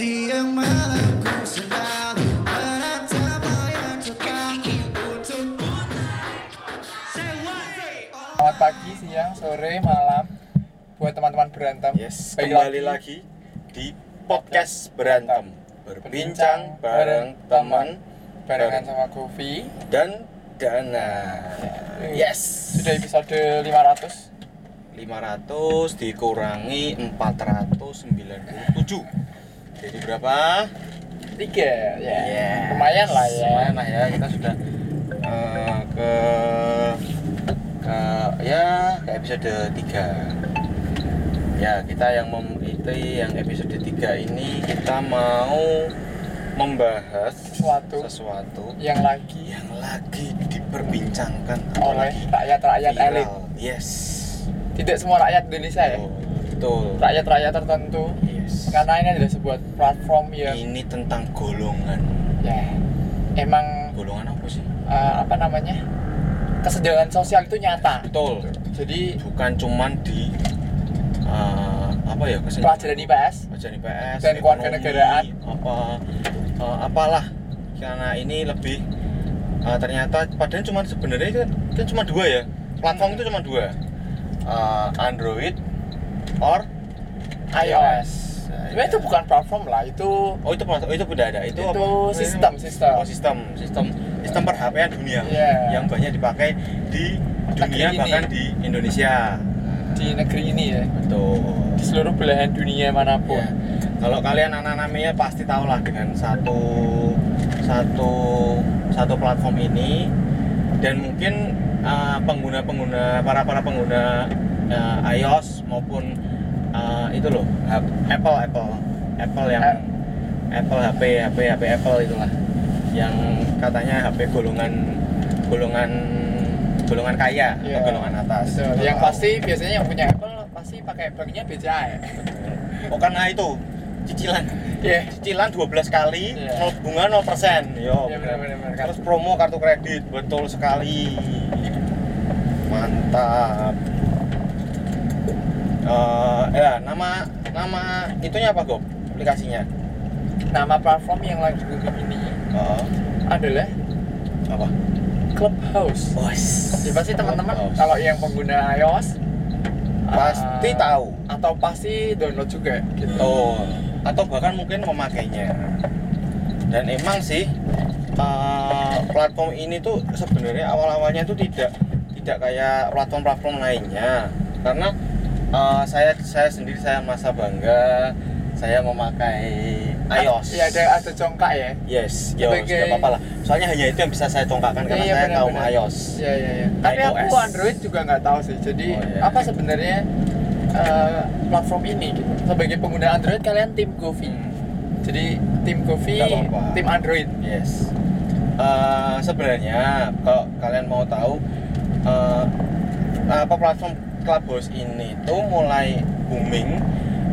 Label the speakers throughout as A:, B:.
A: Siang malam ku selalu menatap layar untuk
B: Selamat pagi, siang, sore, malam buat teman-teman berantem.
C: Yes, kembali lagi di podcast berantem berbincang bareng teman
B: barengan sama Govi.
C: dan Dana. Yes,
B: Sudah episode 500.
C: 500 dikurangi 497. Jadi berapa?
B: Tiga, ya.
C: Yes.
B: Lumayan lah ya.
C: Lumayan lah ya, kita sudah eh, ke ke ya ke episode 3 ya kita yang itu yang episode 3 ini kita mau membahas
B: Sesuatu.
C: sesuatu
B: Yang lagi
C: yang lagi diperbincangkan
B: oleh rakyat-rakyat elit.
C: yes
B: Tidak semua rakyat Indonesia ya.
C: Betul.
B: Rakyat-rakyat tertentu.
C: yes
B: Karena ini adalah sebuah platform yang
C: ini tentang golongan
B: ya emang
C: golongan apa sih
B: eh, apa namanya? Kesenjangan sosial itu nyata.
C: betul
B: Jadi
C: bukan cuman di uh, apa ya kesenjangan
B: pelajaran IPS
C: pelajaran IPS
B: Dan kewarganegaraan.
C: apa uh, apalah karena ini lebih uh, ternyata padahal cuma sebenarnya itu kan cuma dua ya platform itu cuma dua Uh, Android or
B: iOS.
C: Nah,
B: Sebenarnya itu bukan platform lah, itu
C: oh itu platform itu beda ada itu,
B: Itu
C: apa?
B: sistem, sistem.
C: oh sistem sistem sistem perhp dunia
B: Iya.
C: yang banyak dipakai di dunia
B: Negeri ini.
C: bahkan di Indonesia
B: di negeri ini ya,
C: betul
B: di seluruh belahan dunia mana pun.
C: Ya. Kalau kalian anak-anak media pasti tahu lah dengan satu satu satu platform ini dan mungkin uh, pengguna-pengguna para para pengguna uh, iOS maupun uh, itu loh Apple Apple Apple yang
B: Eh.
C: Apple HP HP HP Apple itulah yang katanya HP golongan golongan golongan kaya
B: Iya.
C: atau golongan atas.
B: Betul. Yang
C: tahu.
B: pasti biasanya yang punya Apple pasti pakai banknya BCA ya.
C: Oh karena itu cicilan
B: Iya.
C: cicilan 12 kali
B: Iya.
C: nol bunga 0 persen yo
B: Iya,
C: bener. terus promo kartu kredit betul sekali mantap Eh, ya nama nama itunya apa Gob aplikasinya
B: Nama platform yang lagi booming ini
C: oh,
B: adalah
C: apa
B: Clubhouse.
C: Bos.
B: Ya pasti teman-teman kalau yang pengguna iOS
C: pasti
B: eh,
C: tahu
B: atau pasti download juga gitu.
C: Betul. Atau bahkan mungkin memakainya. Dan emang sih uh, platform ini tuh sebenarnya awal-awalnya tuh tidak tidak kayak platform-platform lainnya. Karena uh, saya saya sendiri saya masa bangga saya memakai iOS.
B: Iya ada ada congkak ya.
C: Yes, ya
B: Sebagai-
C: apa-apa lah. Soalnya hanya itu yang bisa saya congkakkan karena
B: Iya,
C: saya
B: benar,
C: kaum iOS.
B: Iya iya iya. Tapi aku
C: iOS.
B: Android juga nggak tahu sih. Jadi
C: Oh, iya.
B: apa sebenarnya eh, platform ini gitu? Sebagai pengguna Android kalian tim Govi. Jadi tim Govi, tim Android.
C: Yes. Eh, sebenarnya kalau kalian mau tahu eh, apa platform Clubhouse ini tuh mulai booming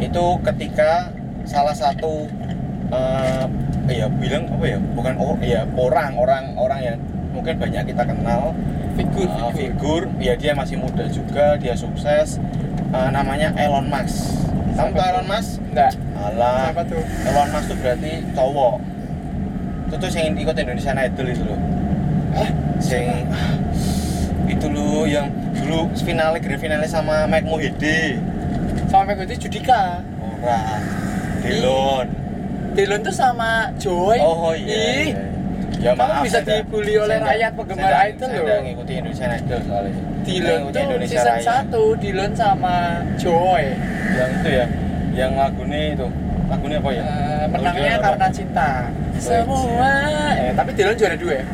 C: itu ketika salah satu eh, ya bilang apa ya bukan oh ya orang orang orang yang mungkin banyak kita kenal
B: Figur,
C: eh,
B: figur.
C: ya dia masih muda juga dia sukses eh, namanya Elon Musk kamu tahu Elon Musk
B: Enggak.
C: Alah,
B: Siapa tuh?
C: Elon Musk tuh berarti cowok. Itu tuh yang ikut Indonesian Idol itu loh.
B: Hah?
C: Sing itu loh yang dulu finale grand finale sama Mike Mohede.
B: Sama Mego itu Judika.
C: Orang. Delon.
B: Dylan tuh sama Joy.
C: Oh iya.
B: Ih,
C: iya. Ya
B: Kamu
C: maaf.
B: bisa
C: saya
B: dibully oleh
C: saya
B: rakyat penggemar
C: saya
B: idol
C: saya
B: loh.
C: nggak ngikuti Indonesian Idol soalnya. Saya ngikuti
B: tuh
C: Indonesia
B: season
C: Raya.
B: 1 Dylan sama Joy.
C: Yang itu ya, yang lagunya itu. Lagunya apa ya?
B: Eh, menangnya
C: Lagunya apa?
B: karena cinta. Semua. Eh, tapi Dylan juara dua ya.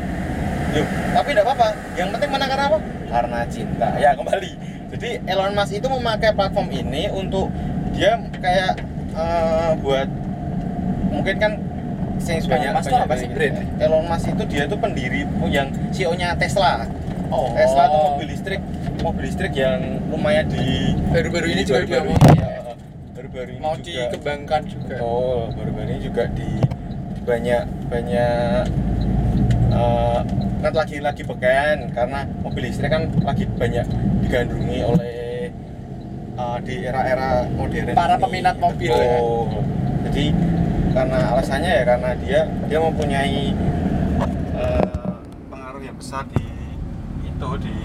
C: Yuk, tapi tidak apa-apa. Yang penting menang karena apa? Karena cinta. Ya kembali. Jadi Elon Musk itu memakai platform ini untuk dia kayak eh, buat mungkin kan yang banyak
B: Musk tuh
C: banyak
B: apa sih brand?
C: Elon Musk itu dia tuh pendiri yang CEO-nya Tesla.
B: Oh.
C: Tesla tuh mobil listrik, mobil listrik yang lumayan di
B: Baru-baru ini juga
C: baru-baru ini, ya, baru-baru ini
B: mau
C: juga
B: dikembangkan juga.
C: Betul, baru-baru ini juga di banyak banyak eh, kan lagi lagi beken karena mobil listrik kan lagi banyak digandrungi oleh eh, di era-era modern
B: Para
C: ini.
B: peminat mobil, ya.
C: Jadi karena alasannya ya karena dia dia mempunyai eh, pengaruh yang besar di itu di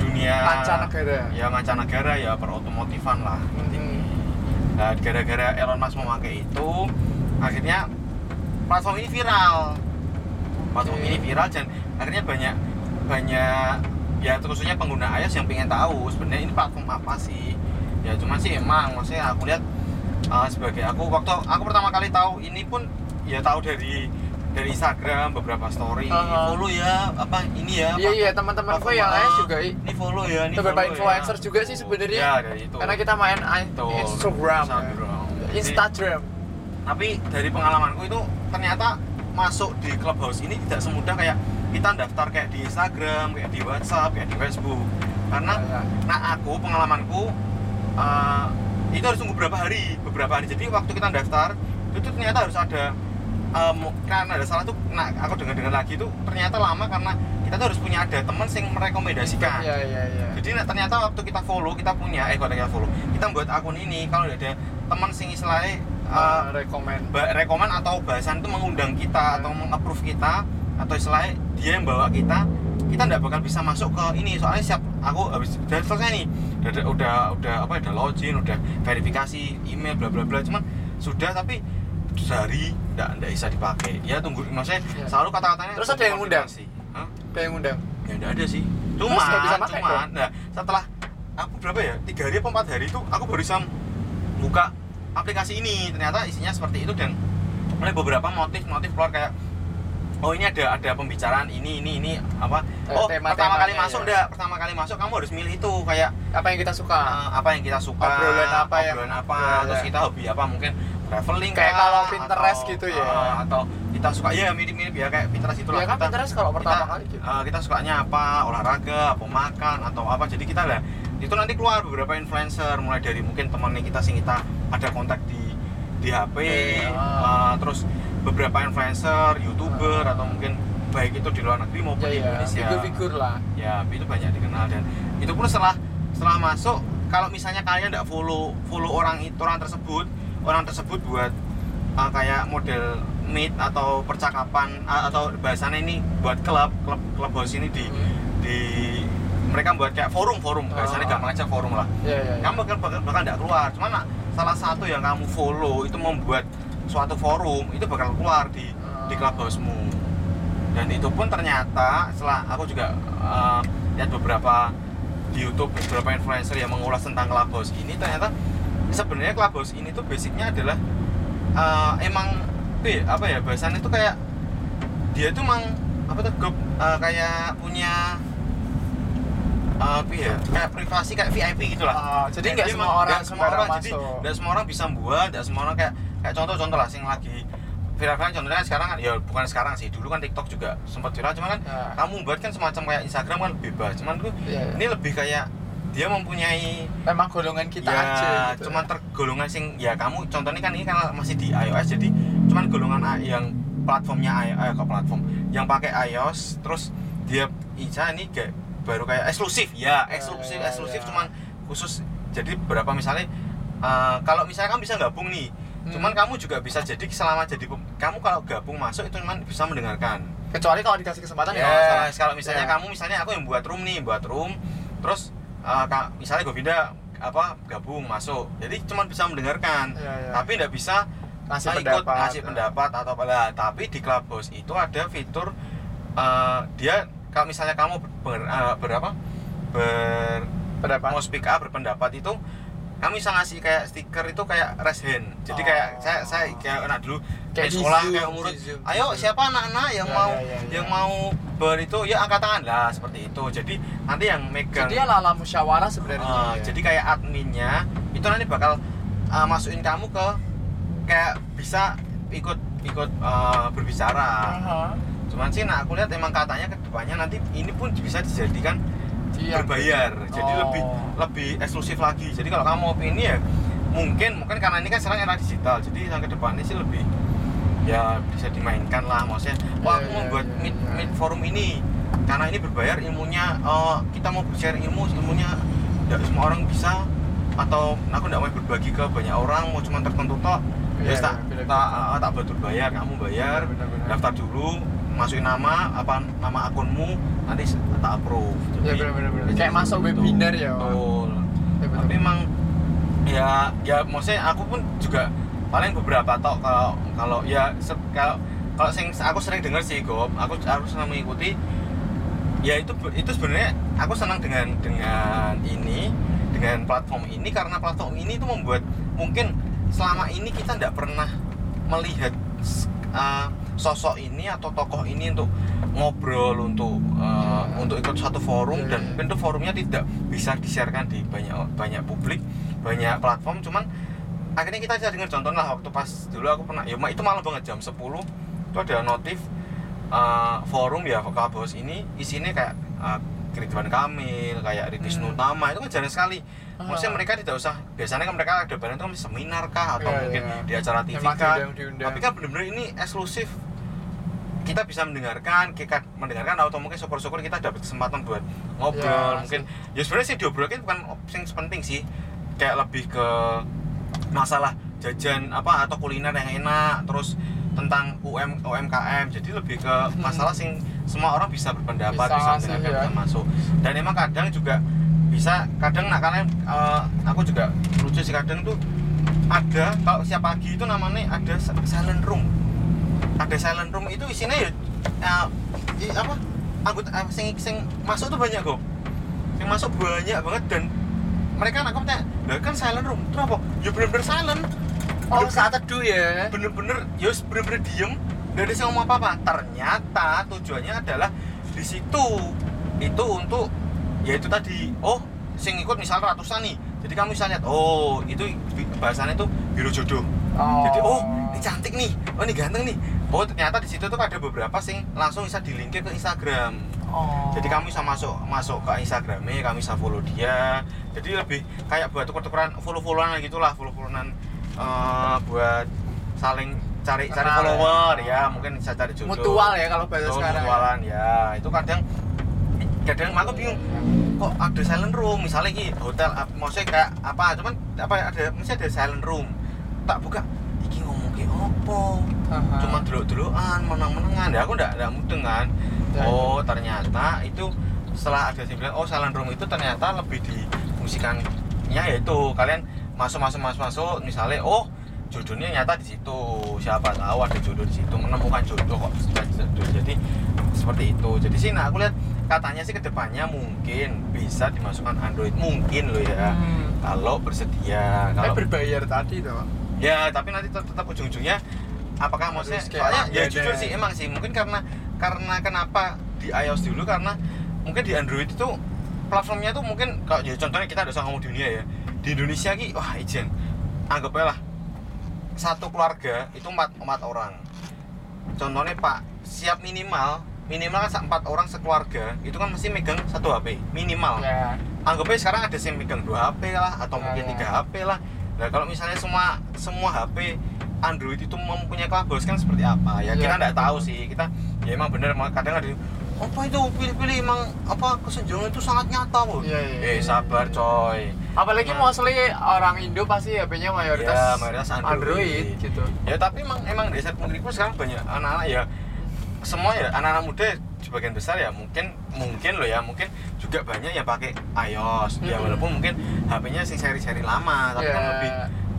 C: dunia
B: Mancanegara.
C: ya mancanegara ya perotomotifan lah
B: Hmm.
C: Nah, gara-gara Elon Musk memakai itu, akhirnya platform ini viral. Platform
B: Oke.
C: ini viral dan akhirnya banyak banyak ya khususnya pengguna iOS yang pengen tahu sebenarnya ini platform apa sih. Ya cuman sih emang maksudnya aku lihat uh, sebagai aku waktu aku pertama kali tahu ini pun ya tahu dari dari Instagram beberapa story
B: Aha.
C: follow ya apa ini ya
B: Iya iya teman-temanku yang lain juga
C: ini follow ya ini
B: beberapa
C: follow ya.
B: influencer juga sih sebenarnya.
C: ya dari itu
B: karena kita main i-
C: Betul.
B: Instagram, ya.
C: Instagram.
B: Instagram.
C: Tapi dari pengalamanku itu ternyata masuk di clubhouse ini tidak semudah kayak kita daftar kayak di Instagram, kayak di WhatsApp, kayak di Facebook. Karena
B: Ya, ya.
C: nah aku pengalamanku eh, itu harus tunggu beberapa hari, beberapa hari. Jadi waktu kita daftar itu ternyata harus ada em, karena ada salah tuh nah aku dengar-dengar lagi itu ternyata lama karena kita tuh harus punya ada teman yang merekomendasikan.
B: Iya iya iya.
C: Jadi nah, ternyata waktu kita follow, kita punya eh kalau kita follow, kita buat akun ini kalau ada teman sing istilahnya eh,
B: Uh, rekomend.
C: ba- rekomen atau bahasan itu mengundang kita atau meng-approve kita atau istilahnya dia yang bawa kita kita nggak bakal bisa masuk ke ini soalnya siap aku habis udah selesai nih udah udah udah, apa udah login udah verifikasi email bla bla bla cuman sudah tapi sehari nggak nggak bisa dipakai ya tunggu maksudnya
B: Ya.
C: selalu kata-katanya
B: Terus ada yang ngundang?
C: konfirmasi. Hah?
B: Kayak yang ngundang.
C: ya nggak ada sih cuma cuma nah setelah aku berapa ya tiga hari atau empat hari itu aku baru bisa buka aplikasi ini ternyata isinya seperti itu dan oleh beberapa motif-motif keluar kayak oh ini ada ada pembicaraan ini ini ini apa
B: Eh,
C: oh
B: tema-temanya,
C: pertama kali
B: ya.
C: masuk enggak pertama kali masuk kamu harus milih itu kayak
B: Apa yang kita suka?
C: eh, apa yang kita suka
B: Obrolan apa yang-
C: obrolan apa
B: Ya,
C: terus
B: ya.
C: kita hobi apa mungkin traveling
B: Kayak
C: kah,
B: kalau Pinterest
C: atau-
B: gitu ya.
C: eh, atau kita suka ya mirip-mirip ya kayak Pinterest itu
B: Ya kan Pinterest kalau pertama kali gitu.
C: eh, kita sukanya apa olahraga apa makan atau apa jadi kita lah itu nanti keluar beberapa influencer mulai dari mungkin temannya kita sing kita ada kontak di di HP
B: Oke,
C: eh,
B: ah.
C: terus beberapa influencer youtuber atau mungkin baik itu di luar negeri maupun
B: Ya
C: di
B: ya,
C: Indonesia
B: figur-figur lah.
C: ya itu banyak dikenal dan itu pun setelah setelah masuk kalau misalnya kalian tidak follow follow orang itu orang tersebut orang tersebut buat uh, kayak model meet atau percakapan uh, atau bahasanya ini buat klub klub klub house ini di
B: Hmm.
C: di mereka buat kayak forum forum bahasanya
B: Ah.
C: gampang aja forum lah
B: Iya iya. iya.
C: kamu bakal bakal bakal nggak keluar cuman nah, salah satu yang kamu follow itu membuat suatu forum itu bakal keluar di di
B: Ah.
C: clubhouse-mu dan itu pun ternyata setelah aku juga uh, lihat beberapa di YouTube beberapa influencer yang mengulas tentang clubhouse ini ternyata sebenarnya clubhouse ini tuh basicnya adalah uh, emang Pi, apa ya bahasannya itu kayak dia tuh emang apa tuh uh, kayak punya uh, apa ya kayak privasi kayak VIP gitu lah
B: Ah, jadi nggak semua orang
C: nggak semua orang jadi
B: masuk.
C: nggak semua orang bisa buat nggak semua orang kayak kayak contoh-contoh lah sing lagi viral kan contohnya sekarang kan ya bukan sekarang sih dulu kan TikTok juga sempat viral cuma kan
B: Ya.
C: kamu buat kan semacam kayak Instagram kan bebas cuman tuh
B: Iya, iya.
C: ini lebih kayak dia mempunyai
B: Memang golongan kita
C: ya
B: aja gitu.
C: cuman tergolongan sing ya kamu contohnya kan ini kan masih di iOS jadi cuman golongan yang platformnya iOS eh, platform yang pakai iOS terus dia Ica ini kayak baru kayak eksklusif ya eksklusif
B: ya,
C: eksklusif
B: ya.
C: cuman khusus jadi berapa misalnya eh, kalau misalnya kamu bisa gabung nih
B: Hmm.
C: cuman kamu juga bisa jadi selama jadi kamu kalau gabung masuk itu cuman bisa mendengarkan
B: kecuali kalau dikasih kesempatan ya,
C: ya
B: masalah.
C: kalau misalnya
B: Ya.
C: kamu misalnya aku yang buat room nih buat room terus uh, misalnya Govinda apa gabung masuk jadi cuma bisa mendengarkan
B: Ya, ya.
C: tapi tidak bisa
B: Ngasih
C: uh, ikut
B: pendapat.
C: ngasih pendapat atau apa tapi di Clubhouse itu ada fitur uh, dia kalau misalnya kamu ber, uh, berapa ber
B: pendapat
C: mau speak up berpendapat itu kami bisa ngasih kayak stiker itu kayak raise hand jadi
B: Oh.
C: kayak saya saya kayak anak dulu
B: Kayak di
C: sekolah
B: Zoom,
C: kayak umur ayo
B: Zoom.
C: siapa anak-anak yang
B: Ya,
C: mau
B: ya, ya, ya.
C: yang mau ber itu ya angkat tangan lah seperti itu jadi nanti yang megang
B: jadi ala musyawarah sebenarnya
C: uh,
B: ya.
C: jadi kayak adminnya itu nanti bakal uh, masukin kamu ke kayak bisa ikut ikut uh, berbicara
B: Aha.
C: Cuman sih nah aku lihat emang katanya ke depannya nanti ini pun bisa dijadikan
B: Iya.
C: berbayar. Jadi
B: Oh.
C: lebih lebih eksklusif lagi. Jadi kalau kamu mau ini ya mungkin mungkin karena ini kan sekarang era digital jadi yang ke depannya sih lebih ya bisa dimainkan lah maksudnya. Wah
B: Iya,
C: aku mau
B: iya,
C: buat
B: iya,
C: meet, meet forum ini karena ini berbayar ilmunya eh, kita mau share ilmu ilmunya tidak semua orang bisa atau aku nggak mau berbagi ke banyak orang mau cuma tertentu
B: Iya,
C: ya tak tak tak bayar kamu bayar daftar dulu masukin nama apa nama akunmu nanti tak approve
B: Ya,
C: Jadi-
B: benar, benar, Kayak masuk
C: betul.
B: webinar ya,
C: betul
B: Ya, betul.
C: tapi emang ya ya maksudnya aku pun juga paling beberapa tok kalau kalau ya kalau kalau sing aku sering dengar sih Gop aku aku senang mengikuti ya itu itu sebenarnya aku senang dengan dengan ini dengan platform ini karena platform ini itu membuat mungkin selama ini kita tidak pernah melihat uh, sosok ini atau tokoh ini untuk ngobrol untuk uh, untuk ikut satu forum
B: Iya,
C: dan
B: iya.
C: mungkin itu forumnya tidak bisa disiarkan di banyak banyak publik banyak platform cuman akhirnya kita bisa dengar contoh lah waktu pas dulu aku pernah ya itu malah banget jam 10 itu ada notif uh, forum ya Clubhouse ini isinya kayak uh, Ridwan Kamil, kayak Ritis
B: Hmm.
C: Nutama itu kan jarang sekali. Maksudnya mereka tidak usah biasanya kan mereka ada barang itu kan seminar kah atau
B: Iya,
C: mungkin
B: iya.
C: di acara TV kah. Tapi kan benar-benar ini eksklusif. Kita bisa mendengarkan, kita mendengarkan atau mungkin syukur-syukur kita dapat kesempatan buat ngobrol.
B: Iya,
C: mungkin ya sebenarnya sih diobrolin bukan yang penting sih. Kayak lebih ke masalah jajan apa atau kuliner yang enak terus tentang UM UMKM jadi lebih ke masalah sing semua orang bisa berpendapat
B: Bisa
C: bisa, mendengarkan
B: ya.
C: bisa masuk dan emang kadang juga bisa kadang nak kalian eh, aku juga lucu sih kadang tuh ada kalau siap pagi itu namanya ada si- silent room. Ada silent room itu isinya ya eh, i- apa anggota eh, sing sing masuk tuh banyak kok. Yang masuk banyak banget dan mereka nak tanya lah kan silent room terus apa? Ya bener-bener silent.
B: Oh,
C: Bener-bener-
B: saat teduh ya.
C: bener-bener ya bener-bener diem. Gak ada yang ngomong apa-apa. Ternyata tujuannya adalah di situ. Itu untuk ya itu tadi oh sing ikut misal ratusan nih jadi kamu bisa lihat oh itu bahasannya itu biru jodoh
B: Oh.
C: jadi oh ini cantik nih oh ini ganteng nih oh ternyata di situ tuh ada beberapa sing langsung bisa dilinkin ke Instagram
B: Oh.
C: jadi kamu bisa masuk masuk ke Instagramnya kamu bisa follow dia jadi lebih kayak buat tuker-tukeran follow-followan gitulah follow-followan eh, buat saling cari cari follower
B: ya.
C: ya mungkin bisa cari jodoh
B: mutual ya kalau bahasa
C: Betul,
B: sekarang.
C: mutualan ya itu kadang kadang aku bingung kok ada silent room? Misalnya ini hotel maksudnya kayak apa? Cuman apa ada mesti ada silent room. Tak buka iki ngomong ke opo
B: Haha.
C: cuma dulu-duluan menang-menangan. Ya aku ndak ndak mudeng kan.
B: Ya,
C: oh ternyata itu setelah ada yang bilang oh silent room itu ternyata lebih difungsikan. Ya itu kalian masuk masuk masuk masuk. Misalnya oh jodohnya nyata di situ. Siapa tahu ada jodoh di situ menemukan jodoh kok. Jadi seperti itu. Jadi sih nah aku lihat katanya sih ke depannya mungkin bisa dimasukkan Android mungkin loh ya
B: Hmm.
C: kalau bersedia
B: Tapi
C: kalau
B: berbayar tadi tuh.
C: ya tapi nanti tetap, tetap ujung-ujungnya apakah
B: Harus
C: maksudnya soalnya ya
B: langganan.
C: jujur sih emang sih mungkin karena karena kenapa di iOS dulu karena mungkin di Android itu platformnya tuh mungkin kalau ya contohnya kita ada usah ngomong dunia ya di Indonesia ki wah ijen anggap aja lah satu keluarga itu empat empat orang contohnya Pak siap minimal minimal kan empat orang sekeluarga itu kan mesti megang satu HP minimal
B: Ya.
C: anggap aja sekarang ada yang megang dua HP lah atau
B: Ya,
C: mungkin
B: ya.
C: tiga HP lah nah kalau misalnya semua semua HP Android itu mempunyai Clubhouse kan seperti apa ya kita
B: Iya.
C: nggak tahu sih kita ya emang bener kadang ada apa itu pilih-pilih emang apa kesenjangan itu sangat nyata loh
B: Iya, iya,
C: eh
B: iya,
C: sabar coy
B: Apalagi
C: Nah.
B: mostly orang Indo pasti HP-nya mayoritas,
C: Ya, mayoritas Android.
B: gitu.
C: ya tapi emang emang desa pengiriman sekarang banyak anak-anak ya semua ya anak-anak muda sebagian besar ya mungkin mungkin loh ya mungkin juga banyak yang pakai iOS ya
B: Mm-mm.
C: walaupun mungkin HP-nya sing seri-seri lama tapi
B: Ya.
C: kan lebih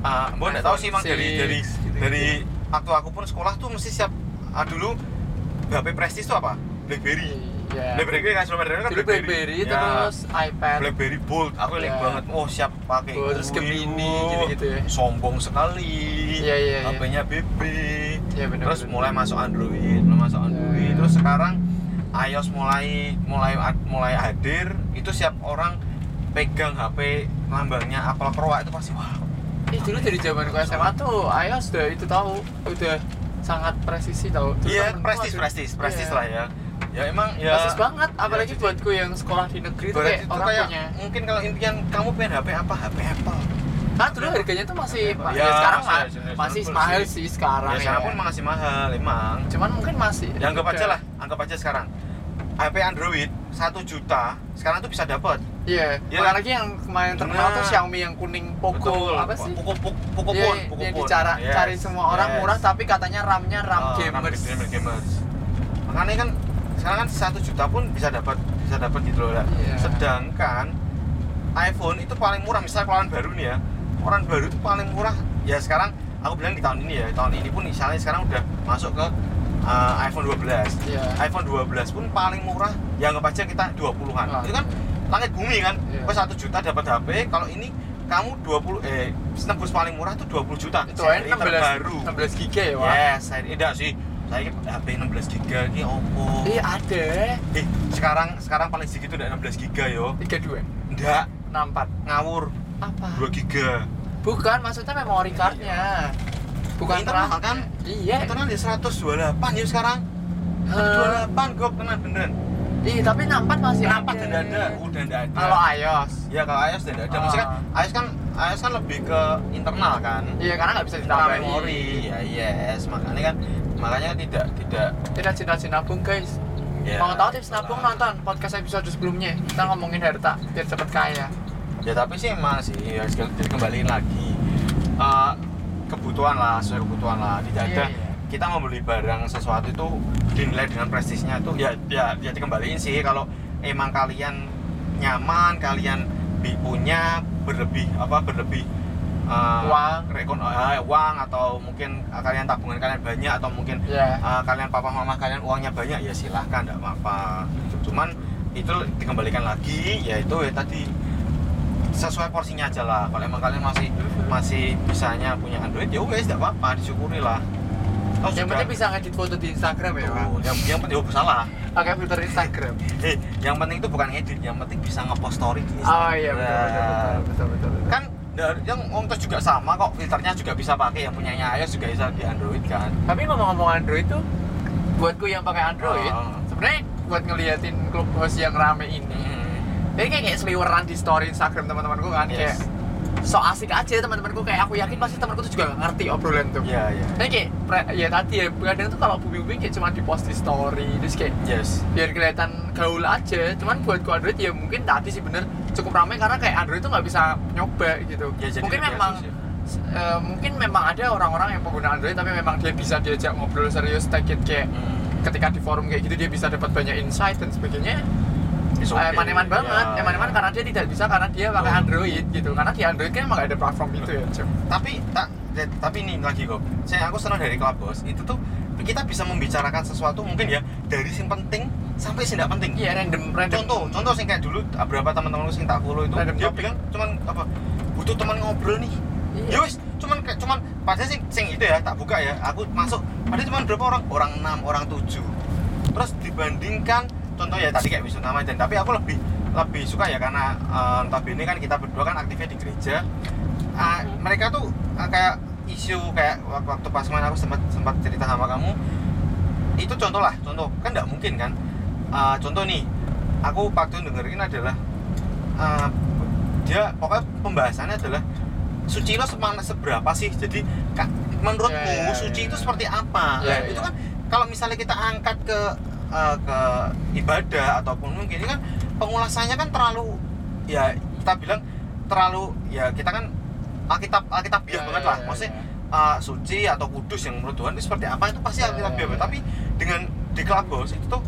C: uh, gue nggak tahu sih emang dari dari
B: 6 gitu.
C: dari waktu aku pun sekolah tuh mesti siap ah, dulu HP Prestige tuh apa BlackBerry
B: Iya.
C: BlackBerry kan sebelum BlackBerry kan
B: Dulu BlackBerry
C: Ya.
B: terus iPad.
C: BlackBerry Bold aku
B: Ya.
C: banget oh siap pakai
B: Bold, terus Gemini,
C: oh,
B: gitu-gitu ya.
C: sombong sekali
B: Iya, iya, iya.
C: HP-nya BB
B: Iya, bener,
C: terus
B: bener.
C: mulai masuk Android mulai masuk Android
B: Ya.
C: terus sekarang iOS mulai mulai mulai hadir itu siap orang pegang HP lambangnya Apple Pro itu pasti wah
B: Ih, dulu dari zaman gue SMA tuh iOS udah itu tahu udah sangat presisi tahu.
C: Iya
B: temenku
C: prestis
B: ada-
C: prestis prestis
B: Iya.
C: lah ya ya emang ya
B: Prestis banget, apalagi
C: jadi-
B: buatku yang sekolah di negeri
C: Berarti
B: kayak
C: itu
B: orang
C: kayak
B: punya.
C: mungkin kalau impian kamu pengen HP apa HP Apple
B: Nah, dulu harganya tuh masih
C: Ya,
B: ya, sekarang
C: masih- masih-
B: masih
C: masih-
B: mahal sih sekarang
C: ya
B: ya.
C: sekarang pun masih mahal emang
B: Cuman mungkin masih.
C: ya anggap aja lah anggap aja sekarang HP Android 1 juta sekarang tuh bisa dapat
B: Iya,
C: Iya.
B: apalagi yang kemarin terkenal
C: Nah.
B: tuh Xiaomi yang kuning Poco
C: Betul.
B: apa sih?
C: Poco Poco Poco Phone,
B: yang
C: Poco Phone.
B: dicara
C: Yes.
B: cari semua orang
C: Yes.
B: murah tapi katanya RAM-nya RAM
C: Oh,
B: gamers.
C: gamer gamers. Makanya kan sekarang kan satu juta pun bisa dapat bisa dapat gitu loh.
B: Iya.
C: Sedangkan iPhone itu paling murah misalnya keluaran baru nih ya. Keluaran baru itu paling murah ya sekarang aku bilang di tahun ini ya. Tahun ini pun misalnya sekarang udah masuk ke uh, iPhone 12.
B: Iya.
C: iPhone 12 pun paling murah ya anggap aja kita 20-an.
B: Ah.
C: Itu kan langit bumi kan. Kok 1 juta dapat HP, kalau ini kamu 20 eh tembus paling murah tuh 20 juta.
B: Itu
C: Seri
B: 16
C: terbaru.
B: 16 giga ya, Wak?
C: Yes, saya tidak sih. Saya HP 16 giga ini Oppo.
B: Iya, ada.
C: Eh, sekarang sekarang paling sedikit udah 16 giga yo.
B: 32.
C: Enggak,
B: 64.
C: ngawur.
B: Apa?
C: 2 giga.
B: Bukan, maksudnya memory card-nya. Bukan
C: Internal kan?
B: Iya.
C: Kan di 128 ya sekarang.
B: Eh,
C: 128 gue beneran beneran.
B: Iya, tapi 64 masih
C: Kenapa
B: ada.
C: tidak ada? Udah enggak ada.
B: Kalau iOS.
C: Ya kalau iOS udah enggak ada. Maksudnya
B: Ah.
C: iOS kan iOS kan lebih ke internal kan.
B: Iya, karena nggak bisa ditambahin.
C: memori. Ya yes, makanya kan makanya kan tidak tidak
B: Tidak cinta nabung guys.
C: ya,
B: Mau tahu tips nabung nonton podcast episode sebelumnya. Kita ngomongin harta biar cepet kaya.
C: ya tapi sih emang sih ya sekali dikembaliin lagi Eh, kebutuhan lah sesuai kebutuhan lah tidak
B: Iya,
C: ada
B: iya.
C: kita membeli barang sesuatu itu dinilai dengan prestisnya itu ya ya ya dikembaliin sih kalau emang kalian nyaman kalian punya berlebih apa berlebih eh,
B: Uang.
C: rekon eh, uang atau mungkin eh, kalian tabungan kalian banyak atau mungkin
B: Ya.
C: eh, kalian papa mama kalian uangnya banyak ya silahkan tidak apa-apa cuman itu dikembalikan lagi yaitu ya tadi sesuai porsinya aja lah kalau emang kalian masih masih bisanya punya Android ya wes tidak apa-apa disyukuri lah Toh
B: Yang penting bisa ngedit foto di Instagram ya, Pak.
C: Tuh, yang, yang penting oh, salah
B: Pakai filter Instagram.
C: eh yang penting itu bukan edit yang penting bisa ngepost story di
B: Oh iya betul betul betul betul betul. betul.
C: kan da- yang ongkos juga sama kok filternya juga bisa pakai yang punyanya iOS juga bisa di Android kan
B: Tapi ngomong-ngomong Android tuh buatku yang pakai Android,
C: Oh.
B: sebenarnya buat ngeliatin klub host yang rame ini. Jadi kayak kayak seliweran di story Instagram teman-temanku kan
C: Yes.
B: kayak so asik aja teman-temanku kayak aku yakin pasti temanku tuh juga gak ngerti obrolan tuh.
C: iya iya
B: Tapi kayak pre- ya tadi ya kadang tuh kalau bumi-bumi kayak cuma di post di story terus kayak
C: yes
B: biar kelihatan gaul aja. Cuman buatku Android ya mungkin tadi sih bener cukup ramai karena kayak Android tuh nggak bisa nyoba gitu.
C: Ya, jadi
B: mungkin memang eh, mungkin memang ada orang-orang yang pengguna Android tapi memang dia bisa diajak ngobrol serius take it kayak
C: Hmm.
B: ketika di forum kayak gitu dia bisa dapat banyak insight dan sebagainya
C: It's
B: Eh, eman-eman banget,
C: Ya.
B: eman-eman karena dia tidak bisa karena dia pakai
C: Oh.
B: Android gitu. Karena di Android kan emang gak ada platform itu ya,
C: tapi tak ya, tapi ini lagi kok saya aku senang dari Clubhouse itu tuh kita bisa membicarakan sesuatu mungkin ya dari yang penting sampai tidak penting
B: Iya random, random.
C: contoh contoh sing kayak dulu beberapa teman-temanku sing tak follow itu
B: Random
C: dia
B: topic.
C: bilang cuman apa butuh teman ngobrol nih
B: Iya.
C: ya wis cuman kayak cuman padahal sing sing itu ya tak buka ya aku masuk padahal cuman berapa orang orang enam orang tujuh terus dibandingkan contoh ya tadi kayak wisnu nama dan tapi aku lebih lebih suka ya karena uh, notabene kan kita berdua kan aktifnya di gereja. Ah, mereka tuh ah, kayak isu kayak waktu, waktu pas kemarin aku sempat sempat cerita sama kamu. Itu contoh lah contoh. Kan nggak mungkin kan? Ah, contoh nih aku waktu dengerin adalah ah, dia pokoknya pembahasannya adalah suci lo semana seberapa sih? Jadi menurutmu
B: Ya, ya, ya,
C: suci
B: ya.
C: itu seperti apa?
B: Ya,
C: Nah,
B: ya.
C: itu kan kalau misalnya kita angkat ke eh, ke ibadah ataupun mungkin ini kan pengulasannya kan terlalu ya kita bilang terlalu ya kita kan alkitab alkitabiah
B: Ya,
C: banget
B: ya,
C: lah
B: ya,
C: maksudnya
B: ya.
C: uh, suci atau kudus yang menurut Tuhan itu seperti apa itu pasti
B: Ya,
C: alkitabiah
B: ya, ya.
C: tapi dengan di clubhouse itu tuh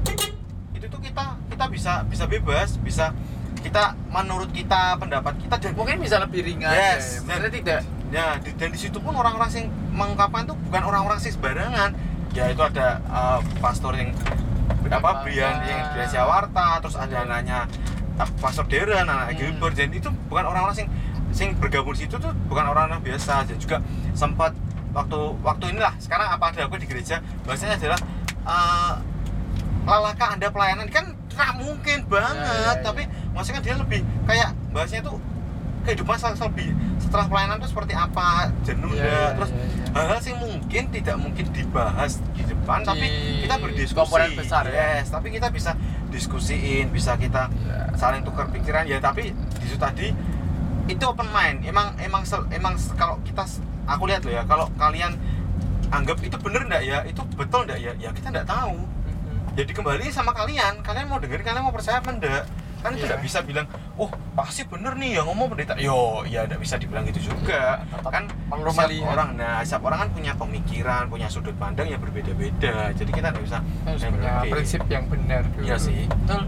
C: itu tuh kita kita bisa bisa bebas bisa kita menurut kita pendapat kita dan
B: Mungkin bisa lebih ringan
C: Yes,
B: ya. Maksudnya tidak
C: ya di- dan di situ pun orang-orang yang mengungkapkan tuh bukan orang-orang sih sembarangan ya itu ada uh, pastor yang apa Brian? yang dari Jawarta terus ada anaknya pastor Deren anak
B: Hmm.
C: Gilbert. Dan itu bukan orang-orang yang sing bergabung di situ tuh bukan orang-orang biasa. Dan juga sempat waktu waktu inilah sekarang apa ada aku di gereja bahasanya adalah uh, lalaka anda pelayanan? Kan nggak mungkin banget
B: Ya, ya, ya.
C: tapi maksudnya dia lebih kayak bahasanya tuh kehidupan lebih setelah pelayanan itu seperti apa jenuh nggak?
B: iya,
C: terus
B: iya, iya.
C: hal-hal sih mungkin tidak mungkin dibahas di depan tapi
B: Di
C: kita berdiskusi
B: komponen besar, ya.
C: yes tapi kita bisa diskusiin bisa kita
B: Ya.
C: saling tukar pikiran ya tapi di situ tadi itu open mind emang emang emang kalau kita aku lihat loh ya kalau kalian anggap itu bener nggak ya itu betul nggak ya ya kita nggak tahu
B: Mhm.
C: jadi kembali sama kalian kalian mau dengerin kalian mau percaya apa enggak kan
B: Iya.
C: tidak bisa bilang oh pasti bener nih yang ngomong pendeta. Yo ya tidak bisa dibilang gitu juga.
B: Tetap
C: kan
B: perlu melihat.
C: orang nah setiap orang kan punya pemikiran punya sudut pandang yang berbeda-beda. Jadi kita tidak bisa
B: harus
C: eh,
B: punya
C: oke.
B: prinsip yang benar dulu.
C: iya sih.
B: Betul.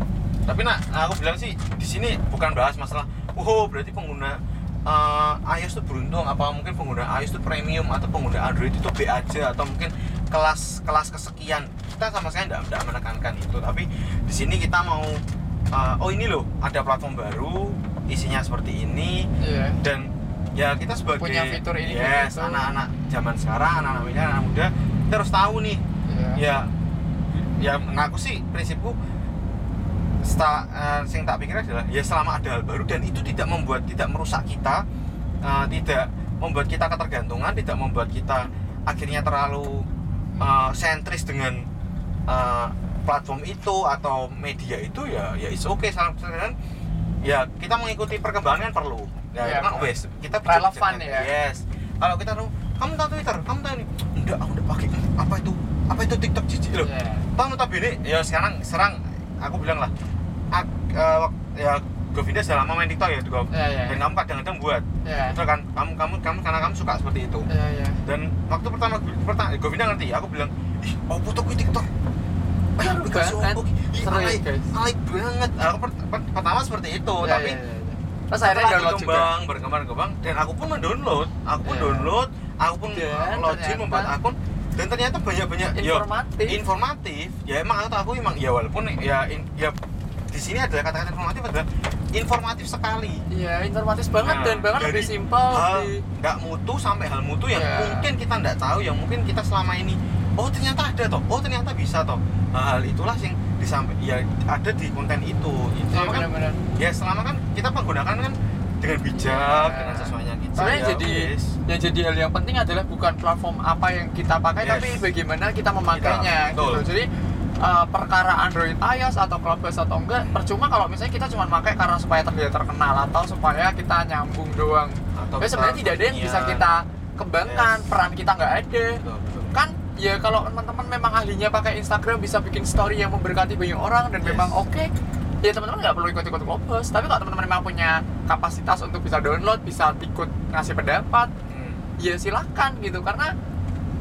C: Tapi nak aku bilang sih di sini bukan bahas masalah oh berarti pengguna eh, iOS itu beruntung apa mungkin pengguna iOS itu premium atau pengguna Android itu B aja atau mungkin kelas kelas kesekian. Kita sama sekali tidak menekankan itu. Tapi di sini kita mau eh, oh ini loh ada platform baru isinya seperti ini.
B: Iya.
C: Dan ya kita sebagai
B: Punya fitur ini,
C: yes anak-anak zaman sekarang anak-anak muda anak muda kita harus tahu nih.
B: Iya.
C: Ya ya nah aku sih prinsipku sta, eh, sing tak pikir adalah ya selama ada hal baru dan itu tidak membuat tidak merusak kita eh, tidak membuat kita ketergantungan tidak membuat kita akhirnya terlalu eh, sentris dengan eh, platform itu atau media itu ya ya is oke okay. ya kita mengikuti perkembangan perlu ya
B: Iya,
C: kan
B: benar.
C: wes kita
B: Relevan ya.
C: yes kalau kita tahu kamu tahu Twitter kamu tahu ini enggak aku udah pakai apa itu apa itu TikTok jijik loh
B: Iya.
C: Tahu notabene ya sekarang serang aku bilang lah ak, wak- ya Govinda sudah lama main TikTok ya Gov.
B: Iya, iya.
C: dan kamu kadang-kadang buat
B: Iya.
C: itu kan kamu kamu kamu karena kamu suka seperti itu
B: Iya, iya.
C: dan waktu pertama pertama Govinda ngerti aku bilang ih oh gue TikTok
B: Baru banget. Seru ya, guys.
C: banget aku per- per- pertama seperti itu
B: Iya,
C: tapi
B: iya, iya. Terus akhirnya download juga.
C: berkembang berkembang berkembang dan aku pun mendownload aku pun
B: Iya.
C: download aku pun login membuat akun dan ternyata banyak banyak
B: Informatif.
C: informatif ya emang aku aku emang ya walaupun ya in- ya di sini adalah kata-kata informatif adalah informatif sekali
B: Iya, informatif banget
C: Nah,
B: dan bahkan
C: dari
B: lebih simpel.
C: nggak mutu sampai hal mutu yang
B: Iya.
C: mungkin kita nggak tahu yang mungkin kita selama ini oh ternyata ada toh oh ternyata bisa toh nah, hal itulah yang disampaikan ya ada di konten itu itu
B: Iya,
C: selama kan
B: benar-benar.
C: ya selama kan kita menggunakan kan dengan bijak
B: Iya.
C: dengan sesuainya kita
B: Sebenarnya
C: ya
B: jadi
C: wis.
B: yang jadi hal yang penting adalah bukan platform apa yang kita pakai
C: Yes.
B: tapi bagaimana kita memakainya
C: Kita, betul.
B: gitu. Jadi uh, perkara Android iOS atau Clubhouse atau enggak percuma kalau misalnya kita cuma pakai karena supaya terlihat terkenal atau supaya kita nyambung doang.
C: Atau
B: Tapi sebenarnya tidak ada yang bisa kita kembangkan,
C: Yes.
B: peran kita nggak ada.
C: Betul, betul.
B: Ya kalau teman-teman memang ahlinya pakai Instagram bisa bikin story yang memberkati banyak orang dan
C: Yes.
B: memang oke ya teman-teman nggak perlu ikut-ikut Clubhouse tapi kalau teman-teman memang punya kapasitas untuk bisa download bisa ikut ngasih pendapat
C: Hmm.
B: ya silahkan gitu karena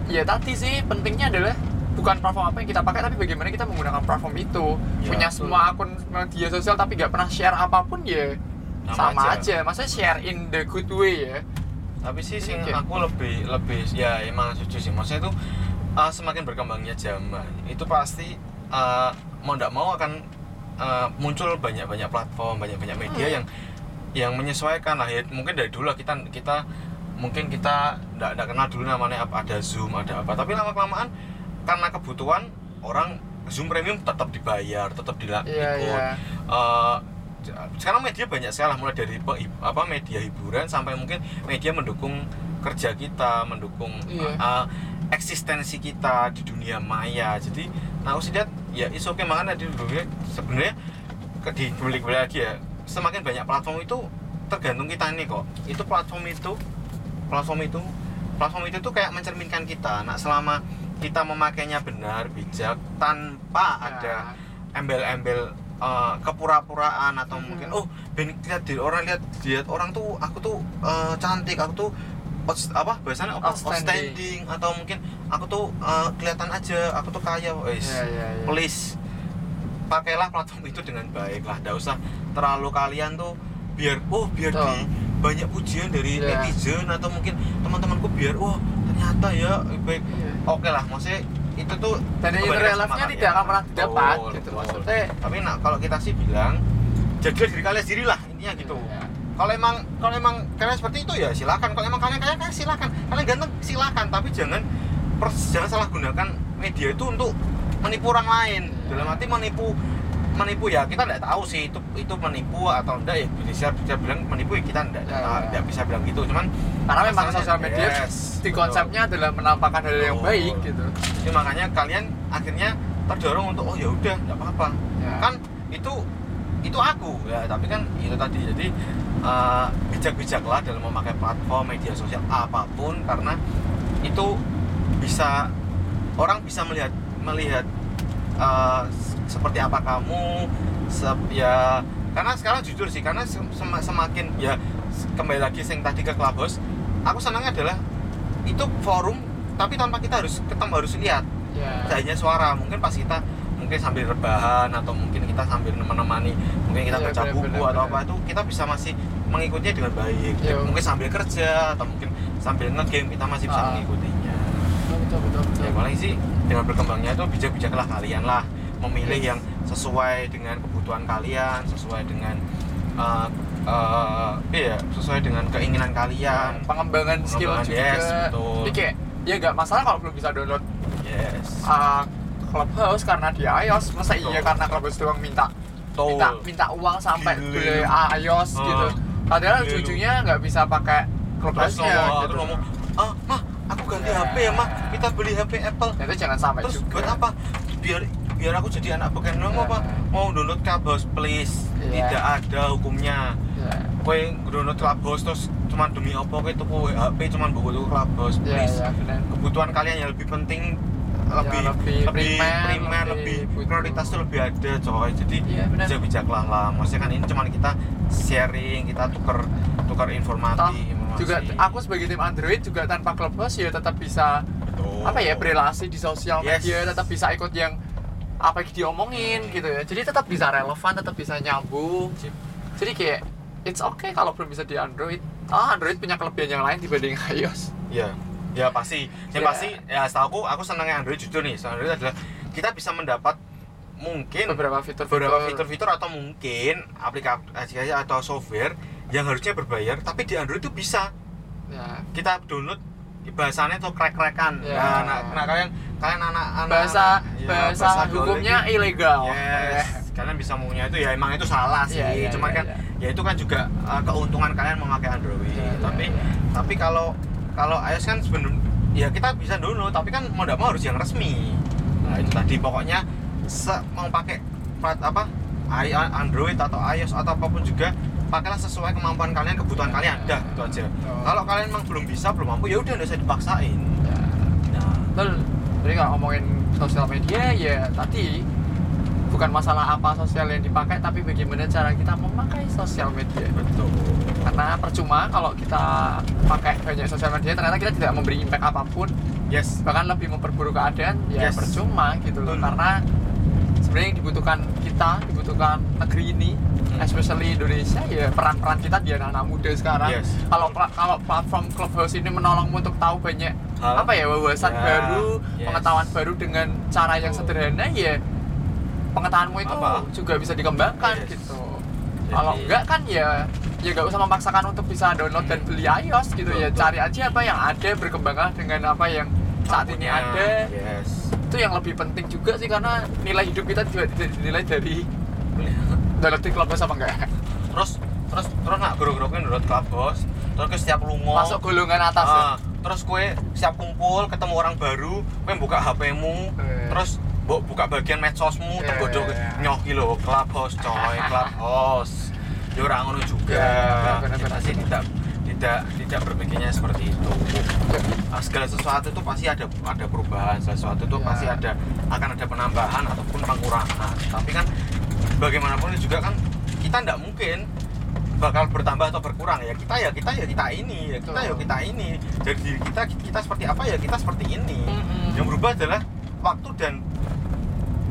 B: ya tadi sih pentingnya adalah bukan platform apa yang kita pakai tapi bagaimana kita menggunakan platform itu
C: Ya,
B: punya
C: betul.
B: semua akun media sosial tapi nggak pernah share apa pun ya
C: Sama
B: sama,
C: aja.
B: aja. maksudnya share in the good way ya
C: tapi sih sing
B: Oke.
C: aku lebih lebih ya emang setuju sih maksudnya itu uh, semakin berkembangnya zaman itu pasti uh, mau tidak mau akan uh, muncul banyak banyak platform banyak banyak media
B: Hmm.
C: yang yang menyesuaikan lah ya mungkin dari dulu lah kita kita mungkin kita tidak kenal dulu namanya apa ada zoom ada apa tapi lama kelamaan karena kebutuhan orang zoom premium tetap dibayar tetap dilakukan
B: iya iya
C: sekarang media banyak sekali mulai dari apa media hiburan sampai mungkin media mendukung kerja kita mendukung
B: Iya.
C: uh, eksistensi kita di dunia maya jadi nah aku sih lihat ya is oke makanya di dunia sebenarnya ke- di balik lagi ya semakin banyak platform itu tergantung kita nih kok itu platform itu platform itu platform itu tuh kayak mencerminkan kita nah selama kita memakainya benar bijak tanpa ada
B: Ya.
C: embel-embel uh, kepura-puraan atau
B: Mhm.
C: mungkin oh ben lihat di orang lihat lihat orang tuh aku tuh uh, cantik aku tuh outs- apa bahasanya apa
B: Outstanding.
C: outstanding atau mungkin aku tuh uh, kelihatan aja aku tuh kaya wes
B: Iya, iya, iya.
C: please pakailah platform itu dengan baik lah tidak usah terlalu kalian tuh biar oh biar
B: Betul.
C: di banyak pujian dari
B: Iya.
C: netizen atau mungkin teman-temanku biar wah ternyata ya baik
B: Iya.
C: oke lah maksudnya itu tuh
B: dan
C: ke
B: real life-nya tidak akan pernah
C: Betul,
B: gitu maksudnya
C: tapi nah kalau kita sih bilang jadilah diri kalian sendiri lah intinya gitu
B: Iya.
C: Kalau emang kalau emang kalian seperti itu ya silakan kalau emang kalian kaya kaya silakan kalian ganteng silakan tapi jangan pers- jangan salah gunakan media itu untuk menipu orang lain
B: Iya.
C: dalam arti menipu menipu ya kita tidak tahu sih itu itu menipu atau enggak ya bisa bisa bilang menipu ya kita tidak
B: Ya,
C: tidak,
B: ya.
C: bisa bilang gitu cuman
B: karena memang sosial media
C: yes,
B: di
C: betul.
B: konsepnya adalah menampakkan hal yang
C: Betul.
B: baik gitu
C: jadi makanya kalian akhirnya terdorong untuk oh ya udah nggak apa-apa
B: Ya.
C: kan itu itu aku ya tapi kan itu tadi jadi eh, bijak-bijaklah dalam memakai platform media sosial apa pun karena itu bisa orang bisa melihat melihat s- seperti apa kamu se- ya karena sekarang jujur sih karena sem- sem- semakin ya kembali lagi sing tadi ke Clubhouse aku senangnya adalah itu forum tapi tanpa kita harus ketemu harus lihat. Tidak hanya suara mungkin pas kita mungkin sambil rebahan atau mungkin kita sambil menemani mungkin kita
B: Iya,
C: baca buku atau apa itu kita bisa masih mengikutinya dengan baik.
B: Iya.
C: mungkin sambil kerja atau mungkin sambil ngegame kita masih bisa
B: Ah.
C: mengikutinya.
B: Betul betul betul.
C: Ya paling sih dengan berkembangnya itu bijak-bijaklah kalian lah. Memilih
B: Yes.
C: yang sesuai dengan kebutuhan kalian sesuai dengan uh, uh, iya sesuai dengan keinginan kalian.
B: Pengembangan skill
C: Pengembangan,
B: juga.
C: yes, betul.
B: Jadi kayak ya nggak masalah kalau belum bisa download.
C: Yes.
B: Uh, Clubhouse karena di iOS masa
C: Betul.
B: iya karena Clubhouse doang minta
C: Betul.
B: minta minta uang sampai beli iOS
C: Ah,
B: gitu. Padahal ujungnya nggak bisa pakai Clubhouse-nya gitu.
C: ngomong ah mah aku ganti
B: Ya.
C: HP ya mah kita beli HP Apple.
B: Itu jangan sampai
C: terus
B: juga.
C: buat apa? Biar biar aku jadi anak beken mau apa? Mau download Clubhouse please.
B: Iya.
C: tidak ada hukumnya.
B: Ya,
C: kowe download Clubhouse terus cuma demi apa? Kowe tuku HP cuma buku tuku Clubhouse
B: ya,
C: please.
B: ya, benar.
C: kebutuhan kalian yang lebih penting
B: Ya,
C: lebih
B: lebih
C: lebih
B: primer,
C: primer,
B: lebih
C: lebih prioritas tuh lebih ada coy. Jadi
B: Iya, benar.
C: bijak bijaklah lah. Maksudnya kan ini cuma kita sharing kita tuker
B: Toh,
C: informasi.
B: juga aku sebagai tim Android juga tanpa Clubhouse ya tetap bisa
C: Betul.
B: apa ya berelasi di sosial
C: Yes.
B: media tetap bisa ikut yang apa yang diomongin gitu ya. Jadi tetap bisa relevan tetap bisa nyambung. Jadi kayak it's okay kalau belum bisa di Android. Ah Android punya kelebihan yang lain dibanding iOS.
C: Ya ya pasti. Yang
B: Ya.
C: pasti. Ya setahu aku aku senangnya Android jujur nih. Android adalah kita bisa mendapat mungkin
B: beberapa fitur
C: beberapa fitur-fitur atau mungkin aplikasi atau software yang harusnya berbayar tapi di Android itu bisa.
B: Ya.
C: Kita download bahasanya tuh krek-krekan.
B: Ya.
C: nah, nah, nah, kalian kalian anak-anak
B: bahasa
C: ya,
B: bahasa hukumnya
C: gaul
B: ilegal.
C: Yes. Kalian bisa maunya itu ya emang itu salah sih.
B: Iya, iya,
C: cuman
B: iya,
C: kan
B: iya.
C: ya itu kan juga uh, keuntungan kalian memakai Android.
B: Iya, iya,
C: tapi
B: iya.
C: tapi kalau kalau iOS kan sebenarnya ya kita bisa download tapi kan mau tidak mau harus yang resmi. Nah itu tadi. Pokoknya se- mau pakai plat apa Android atau iOS atau apa pun juga pakailah sesuai kemampuan kalian kebutuhan kalian. Dah itu aja.
B: Betul.
C: kalau kalian memang belum bisa belum mampu ya udah nggak usah dipaksain.
B: Ya.
C: nah
B: betul. Jadi kalau ngomongin sosial media ya tadi bukan masalah apa sosial yang dipakai tapi bagaimana cara kita memakai sosial media
C: betul
B: karena percuma kalau kita pakai banyak sosial media ternyata kita tidak memberi impact apa pun
C: yes
B: bahkan lebih memperburuk keadaan ya
C: Yes.
B: percuma gitu loh
C: Betul.
B: karena sebenarnya yang dibutuhkan kita dibutuhkan negeri ini
C: Hmm.
B: especially Indonesia ya peran-peran kita di anak-anak muda sekarang
C: Yes.
B: kalau kalau platform Clubhouse ini menolongmu untuk tahu banyak
C: Hal.
B: apa ya wawasan
C: Ya,
B: baru
C: yes.
B: pengetahuan baru dengan cara yang sederhana ya pengetahuanmu itu
C: Apa?
B: juga bisa dikembangkan
C: Yes.
B: gitu
C: Jadi-
B: kalau enggak kan ya ya nggak usah memaksakan untuk bisa download dan beli iOS gitu ya
C: Betul.
B: cari aja apa yang ada berkembanglah dengan apa yang saat ini ada
C: yes
B: itu yang lebih penting juga sih karena nilai hidup kita juga dinilai dari download di Clubhouse apa enggak
C: terus terus terus nak guru-gurunya download Clubhouse terus ke setiap lungo
B: masuk golongan atas ya?
C: Ah, terus kue siap kumpul ketemu orang baru kue buka HP-mu
B: Eh.
C: terus bu- buka bagian medsosmu
B: Eh.
C: tergodo nyoh iki lho Clubhouse coy Clubhouse. Ya orang ngono juga.
B: Ya, benar-benar.
C: kita sih tidak tidak tidak berpikirnya seperti itu. Ah, segala sesuatu itu pasti ada ada perubahan. Segala sesuatu itu
B: Ya.
C: pasti ada akan ada penambahan ataupun pengurangan. Tapi kan bagaimanapun juga kan kita tidak mungkin bakal bertambah atau berkurang. Ya kita ya kita ya kita ini. Ya kita ya kita ini. Dari diri kita kita seperti apa ya kita seperti ini.
B: Mm-mm.
C: yang berubah adalah waktu dan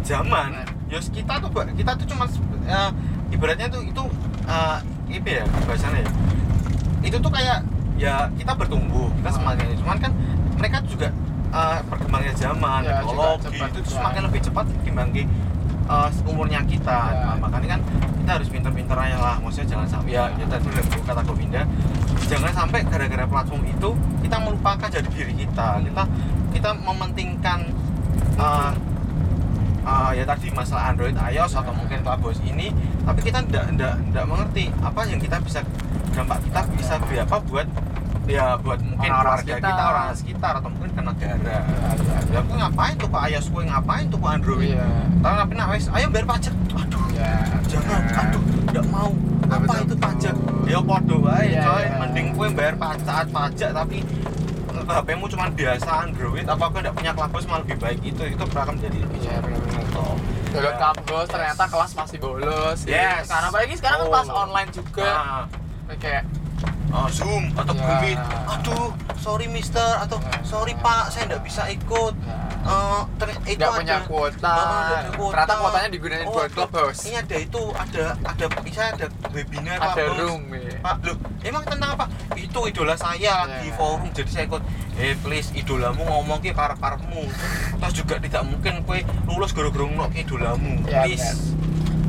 C: zaman ya kita tuh kita tuh cuma eh, ibaratnya tuh itu eh, apa ya bahasanya ya itu tuh kayak ya kita bertumbuh kita
B: Ah.
C: semakin cuman kan mereka juga eh, perkembangannya zaman
B: Ya,
C: teknologi
B: cepat.
C: itu
B: Ya.
C: semakin lebih cepat dibanding eh, umurnya kita
B: Ya.
C: Nah, makanya kan kita harus pinter-pinter aja lah maksudnya jangan sampai ya, ya tadi udah kata Govinda jangan sampai gara-gara platform itu kita melupakan jadi diri kita kita kita mementingkan eh, eh, ya tadi masalah Android, iOS atau mungkin Clubhouse ini tapi kita tidak tidak tidak mengerti apa yang kita bisa dampak kita bisa beri apa buat ya buat mungkin
B: Orang-orang
C: keluarga
B: sekitar.
C: kita orang sekitar atau mungkin ke negara.
B: Ya, ya,
C: ya aku ngapain tuh ke iOS gue ngapain tuh ke Android?
B: Iya.
C: tapi ngapain wes, ayo bayar pajak. Aduh
B: ya
C: jangan aduh tidak mau. Apa
B: betul,
C: itu pajak? Ya podo wae
B: Iya,
C: coy.
B: iya.
C: mending gue bayar pajak pajak tapi HP-mu cuma biasa Android apa gue tidak punya Clubhouse malah lebih baik itu itu menjadi lebih
B: Iya, benar-benar. ya download
C: Ya.
B: kampus ternyata kelas masih bolos gitu.
C: Yes.
B: karena apalagi sekarang kan
C: Oh.
B: kelas online juga
C: Nah,
B: kayak
C: oh, zoom atau
B: Ya.
C: Google Meet aduh sorry mister atau
B: Ya.
C: sorry pak saya nggak bisa ikut
B: Ya.
C: Eh, ternyata itu ada
B: punya kuota.
C: Ada kuota.
B: Ternyata kuotanya digunain
C: Oh,
B: buat Clubhouse.
C: ini ada itu ada ada saya ada webinar
B: ada
C: Bos.
B: room ya.
C: Pak, loh, emang tentang apa? Itu idola saya
B: Ya.
C: di forum, jadi saya ikut. Eh, please, idolamu ngomong ke karep karepmu. Terus juga tidak mungkin kue lulus goro-goro ngomong ke idolamu.
B: Ya,
C: please.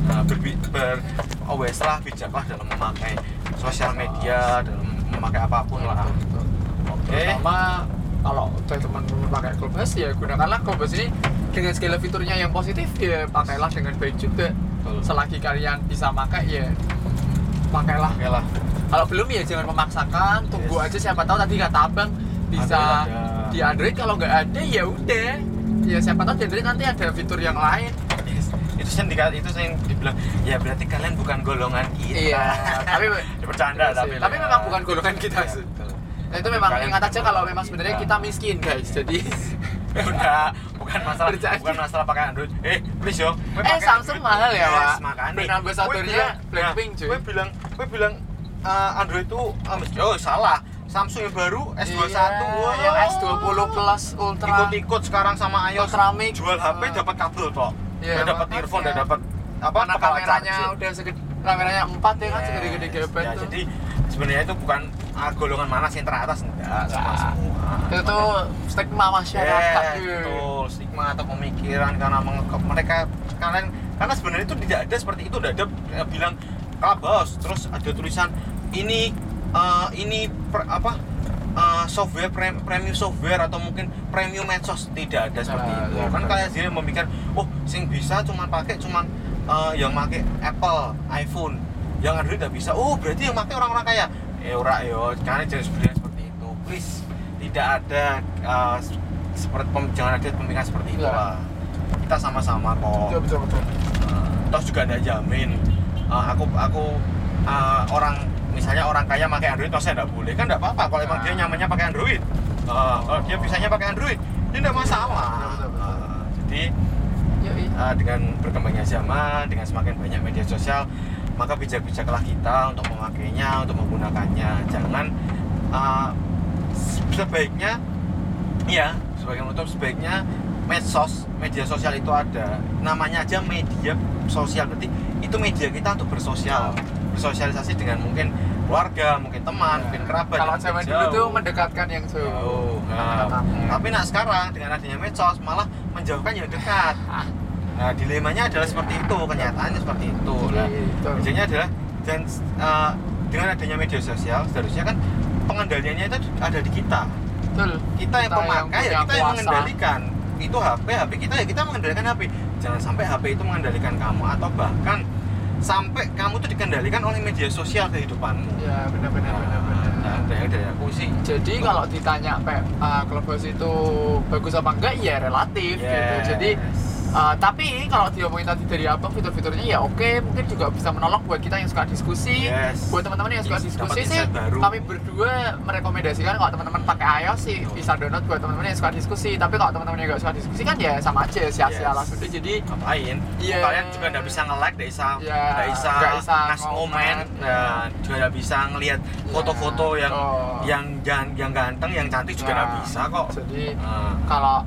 C: Nah, berbi ber, always lah bijaklah dalam memakai sosial media, dalam memakai apa pun lah. Oke.
B: Terutama kalau udah teman-teman pakai Clubhouse ya gunakanlah Clubhouse ini dengan segala fiturnya yang positif ya pakailah dengan baik juga.
C: Betul.
B: Selagi kalian bisa pakai ya pakailah.
C: Oke lah.
B: Kalau belum ya jangan memaksakan, tunggu
C: Yes.
B: aja siapa tahu tadi kata abang bisa
C: Android ada.
B: di Android kalau nggak ada ya udah. Ya siapa tahu di Android nanti ada fitur yang lain.
C: Yes. Itu yang dikata itu yang dibilang ya berarti kalian bukan golongan kita.
B: Iya, tapi
C: bercanda
B: Iya
C: tapi
B: tapi
C: ya.
B: memang bukan golongan kita
C: Iya,
B: sih. Nah, itu memang
C: Kalian
B: ingat aja kalau memang sebenarnya
C: kita
B: miskin guys. Jadi
C: Udah, bukan masalah
B: Bercanda.
C: bukan masalah pakai Android. Eh, please yo.
B: Eh,
C: pakai
B: Samsung
C: Android.
B: mahal ya,
C: Yes,
B: Pak?
C: makanya.
B: Brand ambassador-nya
C: Gue bilang-
B: Blackpink,
C: nah,
B: cuy.
C: Gue bilang, gue bilang eh, Android itu mesti- oh salah. Samsung yang baru S21.
B: Iya,
C: wow.
B: yang S20 Plus Ultra.
C: Ikut-ikut sekarang sama iOS.
B: Ultramix.
C: Jual HP
B: Ah.
C: dapat kabel kok.
B: Iya,
C: dapat
B: makanya.
C: earphone, dapat apa?
B: Mana kameranya
C: charger.
B: udah segede kameranya 4 ya kan
C: Yes.
B: segede-gede gebet
C: Ya,
B: tuh.
C: jadi sebenarnya itu bukan ah, golongan mana sih yang teratas enggak sama
B: Nah,
C: semua.
B: itu tuh stigma masyarakat.
C: Yes,
B: cuy.
C: betul stigma atau pemikiran karena mengekep mereka kalian karena sebenarnya itu tidak ada seperti itu tidak ada bilang clubhouse terus ada tulisan ini eh, ini per- apa eh, software pre- premium software atau mungkin premium medsos tidak ada seperti
B: Nah,
C: itu
B: ya,
C: kan kalian sendiri memikir oh sing bisa cuman pakai cuman eh, yang pakai Apple iPhone yang Android tidak bisa oh berarti yang pakai orang-orang kaya eh ora yo karena jangan sebenarnya seperti itu please tidak ada eh, seperti jangan ada pemikiran seperti itu
B: Ya.
C: lah kita sama-sama kok
B: Betul betul betul.
C: Uh, terus juga ada jamin Uh, aku aku uh, orang misalnya orang kaya pakai Android terus saya tidak boleh kan tidak apa-apa kalau emang dia
B: Nah.
C: nyamannya pakai Android Uh, kalau dia bisanya pakai Android dia tidak masalah
B: Betul, betul, betul.
C: Uh, jadi. Uh, dengan berkembangnya zaman dengan semakin banyak media sosial maka bijak-bijaklah kita untuk memakainya untuk menggunakannya. Jangan uh, sebaiknya ya sebagai menutup sebaiknya medsos media sosial itu ada. Namanya aja media sosial. Berarti itu media kita untuk bersosial. Bersosialisasi dengan mungkin keluarga mungkin teman mungkin kerabat
B: Kalau zaman dulu tuh mendekatkan yang jauh.
C: Jauh. Nah,
B: Mendekatkan.
C: tapi nah sekarang dengan adanya medsos malah menjauhkan yang dekat nah dilemanya adalah seperti itu kenyataannya seperti itu nah,
B: Gitu.
C: Biasanya adalah dan uh, dengan adanya media sosial seharusnya kan pengendaliannya itu ada di kita.
B: Betul.
C: Kita yang
B: Kita yang
C: pemakai ya
B: punya
C: kita yang
B: kuasa.
C: mengendalikan. Itu HP, HP kita ya kita mengendalikan HP. Jangan sampai HP itu mengendalikan kamu atau bahkan sampai kamu tuh dikendalikan oleh media sosial kehidupanmu.
B: Ya benar benar benar benar.
C: Nah, dari, aku sih.
B: Jadi kalau ditanya Pe, uh, Clubhouse itu bagus apa enggak ya relatif gitu.
C: Yes.
B: Jadi uh, tapi kalau diomongin tadi dari abang fitur-fiturnya ya oke mungkin juga bisa menolong buat kita yang suka diskusi.
C: Yes.
B: Buat teman-teman yang suka
C: Dapat
B: diskusi sih,
C: baru.
B: kami berdua merekomendasikan kalau teman-teman pakai iOS sih
C: Betul.
B: bisa download buat teman-teman yang suka diskusi. Tapi kalau teman-teman yang nggak suka diskusi kan ya sama aja sia-sia
C: Yes.
B: lah sudah. Jadi
C: ngapain?
B: Iya.
C: Kalian juga nggak bisa nge-like, nggak bisa,
B: Iya,
C: nggak bisa,
B: nggak bisa
C: ngasih
B: ngomen.
C: komen, nah, juga nggak bisa ngelihat foto-foto yang
B: Oh.
C: yang yang yang ganteng, yang cantik juga nggak
B: Nah,
C: bisa kok.
B: Jadi
C: Nah,
B: kalau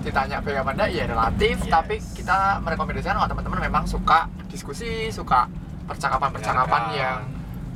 B: ditanya baik apa enggak ya relatif
C: Yes.
B: tapi kita merekomendasikan kalau teman-teman memang suka diskusi suka percakapan-percakapan
C: Dengarkan.
B: yang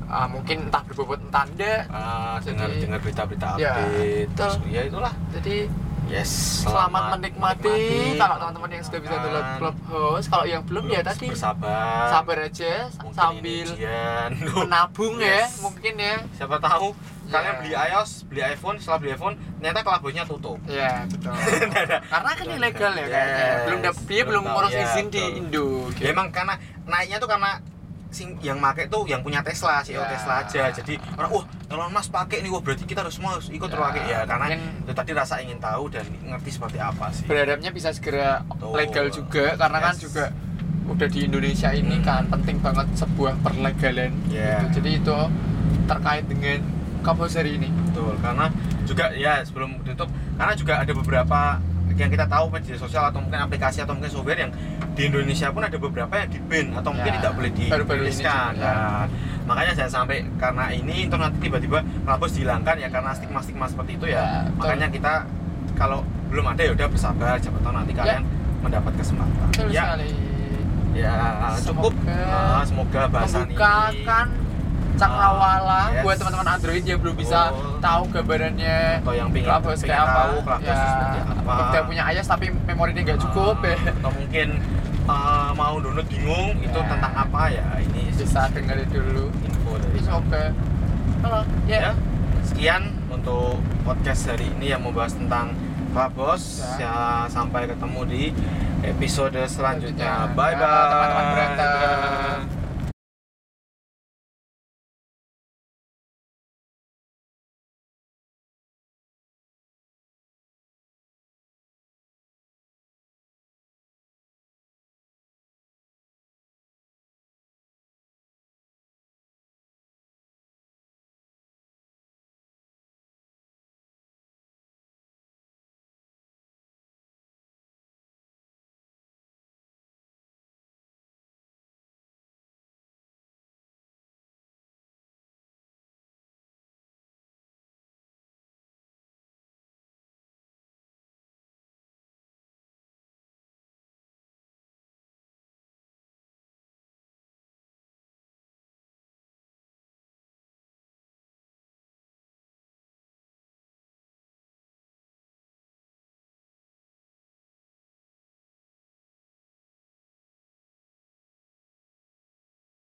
B: uh, mungkin entah berbobot entah enggak
C: ah,
B: Jadi-
C: dengar dengar berita-berita
B: Ya,
C: update,
B: betul.
C: terus ya itulah.
B: jadi
C: Yes.
B: selamat, menikmati, kalau teman-teman yang sudah bisa download. Clubhouse kalau yang belum ya
C: Terus
B: tadi
C: bersabar.
B: sabar aja
C: Mungkin
B: sambil menabung ya
C: Yes.
B: mungkin ya
C: Siapa tahu Kalian beli iOS, beli iPhone, setelah beli iPhone ternyata kelabosnya tutup.
B: ya betul karena kan ilegal ya kayaknya
C: Yes.
B: belum dap- dia
C: Belum
B: ngurus
C: ya,
B: izin di
C: betul.
B: Indo gitu.
C: Ya emang karena naiknya tuh karena sing yang make tuh yang punya Tesla, CEO
B: Ya.
C: Tesla aja. Jadi orang wah Elon Musk pakai nih, wah berarti kita harus semua harus ikut
B: Ya,
C: terpakai ya karena
B: mungkin-
C: itu tadi rasa ingin tahu dan ngerti seperti apa sih.
B: berharapnya bisa segera
C: Betul.
B: legal juga karena kan
C: Yes.
B: juga udah di Indonesia ini
C: Hmm.
B: kan penting banget sebuah perlegalan
C: Yeah.
B: gitu. jadi itu terkait dengan hari ini.
C: Betul, karena juga ya sebelum tutup karena juga ada beberapa yang kita tahu media sosial atau mungkin aplikasi atau mungkin software yang di Indonesia pun ada beberapa yang di ban atau mungkin
B: Ya,
C: tidak boleh diriliskan ya. makanya jangan sampai karena ini terus nanti tiba-tiba Clubhouse dihilangkan ya karena stigma-stigma seperti itu ya,
B: Ya, betul.
C: makanya kita kalau belum ada ya udah bersabar siapa tahu nanti kalian mendapat kesempatan.
B: Betul
C: ya.
B: sekali.
C: ya cukup.
B: Semoga
C: Ah, semoga bahasan ini
B: cakrawala.
C: Ah, yes.
B: buat teman-teman Android yang belum bisa
C: Betul.
B: tahu gambarannya
C: atau yang pengen,
B: Clubhouse
C: pengen
B: kayak apa.
C: Tahu Clubhouse
B: ya,
C: seperti apa.
B: Punya iOS tapi memorinya nggak cukup
C: Ah,
B: ya
C: atau mungkin ah, mau download bingung itu
B: Ya.
C: tentang apa ya? Ini
B: bisa dengerin dulu.
C: info dari
B: It's okay. Halo. Ya.
C: Ya. Sekian untuk podcast hari ini yang membahas tentang Clubhouse.
B: Ya.
C: ya sampai ketemu di episode selanjutnya. bye bye
B: teman-teman berantem.